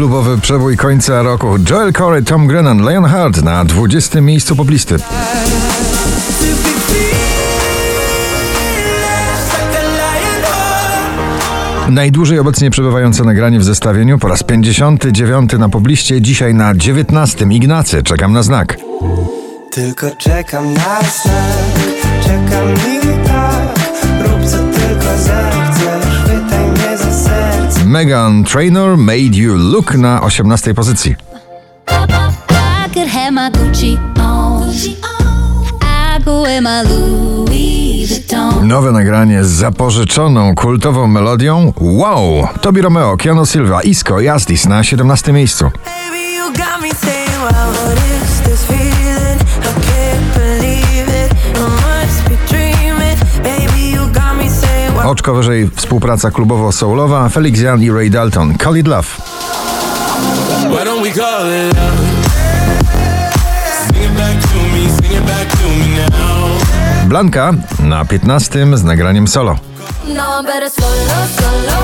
klubowy przebój końca roku. Joel Corey, Tom Grennan, Lionheart na 20. miejscu poblisty. Najdłużej obecnie przebywające nagranie w zestawieniu po raz 59 na pobliście, dzisiaj na 19. Ignacy, czekam na znak. Tylko czekam na znak, czekam i Megan Trainor Made You Look na 18 pozycji. Nowe nagranie z zapożyczoną kultową melodią Wow! Tobi Romeo, Keanu Silva, Isco i Astis na 17 miejscu. Baby, Oczko wyżej współpraca klubowo-soulowa Felix Jan i Ray Dalton. Call It Love. Blanka na 15 z nagraniem solo. No, I'm better solo, solo.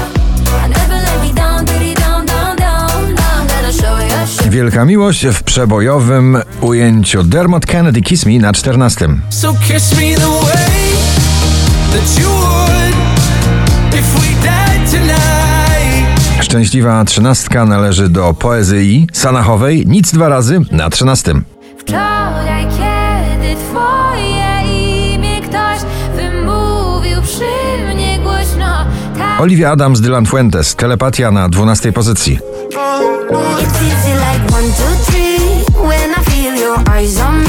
I never let me down, diddy down, down, down. Now I'm gonna show you, show Wielka miłość w przebojowym ujęciu Dermot Kennedy Kiss Me na 14. So kiss me the way that you would Szczęśliwa trzynastka należy do poezji Sanachowej. Nic dwa razy na 13. Wczoraj, kiedy twoje imię ktoś wymówił przy mnie głośno, tak Olivia Adams, Dylan Fuentes. Telepatia na 12 pozycji. It's easy like one, two, three. When I feel your eyes on me,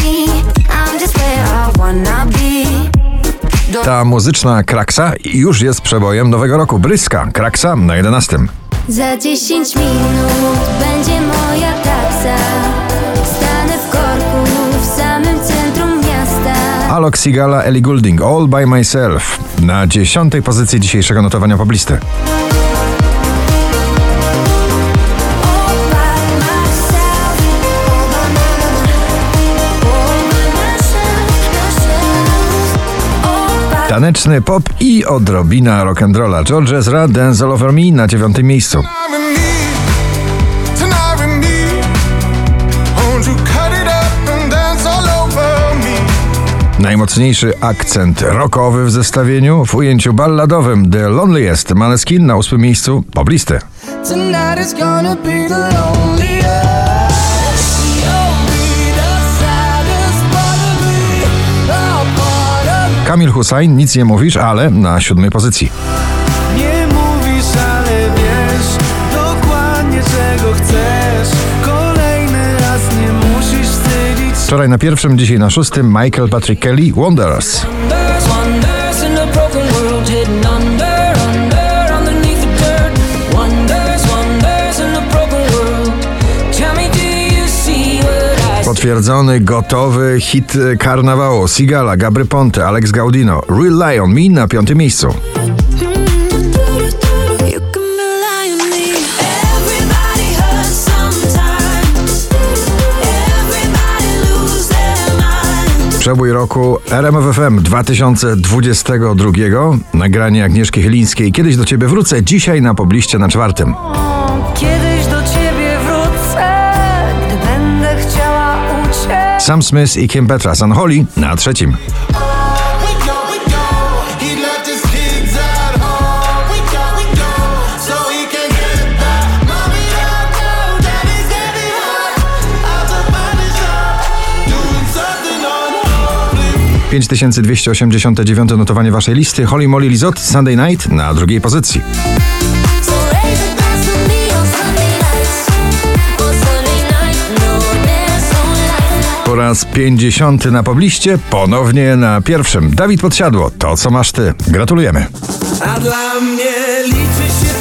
Ta muzyczna kraksa już jest przebojem nowego roku. Bryska, kraksa na 11. Za 10 minut będzie moja taksa. Stanę w korku w samym centrum miasta. Alok Sigala, Ellie Goulding, All By Myself na 10 pozycji dzisiejszego notowania poblisty. Taneczny pop i odrobina rock'n'rolla. George Ezra, Dance All Over Me na 9 miejscu. Najmocniejszy akcent rockowy w zestawieniu w ujęciu balladowym The Loneliest Maneskin na 8 miejscu poblisty. Kamil Hussein, nic nie mówisz, ale na siódmej pozycji. Nie mówisz, ale wiesz Dokładnie czego chcesz Kolejny raz nie musisz wstydzić Wczoraj na pierwszym, dzisiaj na szóstym Michael Patrick Kelly, Wonders. Potwierdzony, gotowy hit karnawału Sigala, Gabry Ponte, Alex Gaudino, Real Lion, Me na piątym miejscu. Rely on mind. Przebój roku RMFFM 2022. Nagranie Agnieszki Chylińskiej. Kiedyś do Ciebie wrócę, dzisiaj na pobliście na czwartym. Don't know daddy's getting hot. Out the body shop. Doing something unholy. 5289 notowanie Waszej listy. Holly Molly Lizot, Sunday Night na drugiej pozycji. Po raz 50 na pobliście, ponownie na pierwszym. Dawid Podsiadło, to co masz Ty. Gratulujemy. A dla mnie liczy się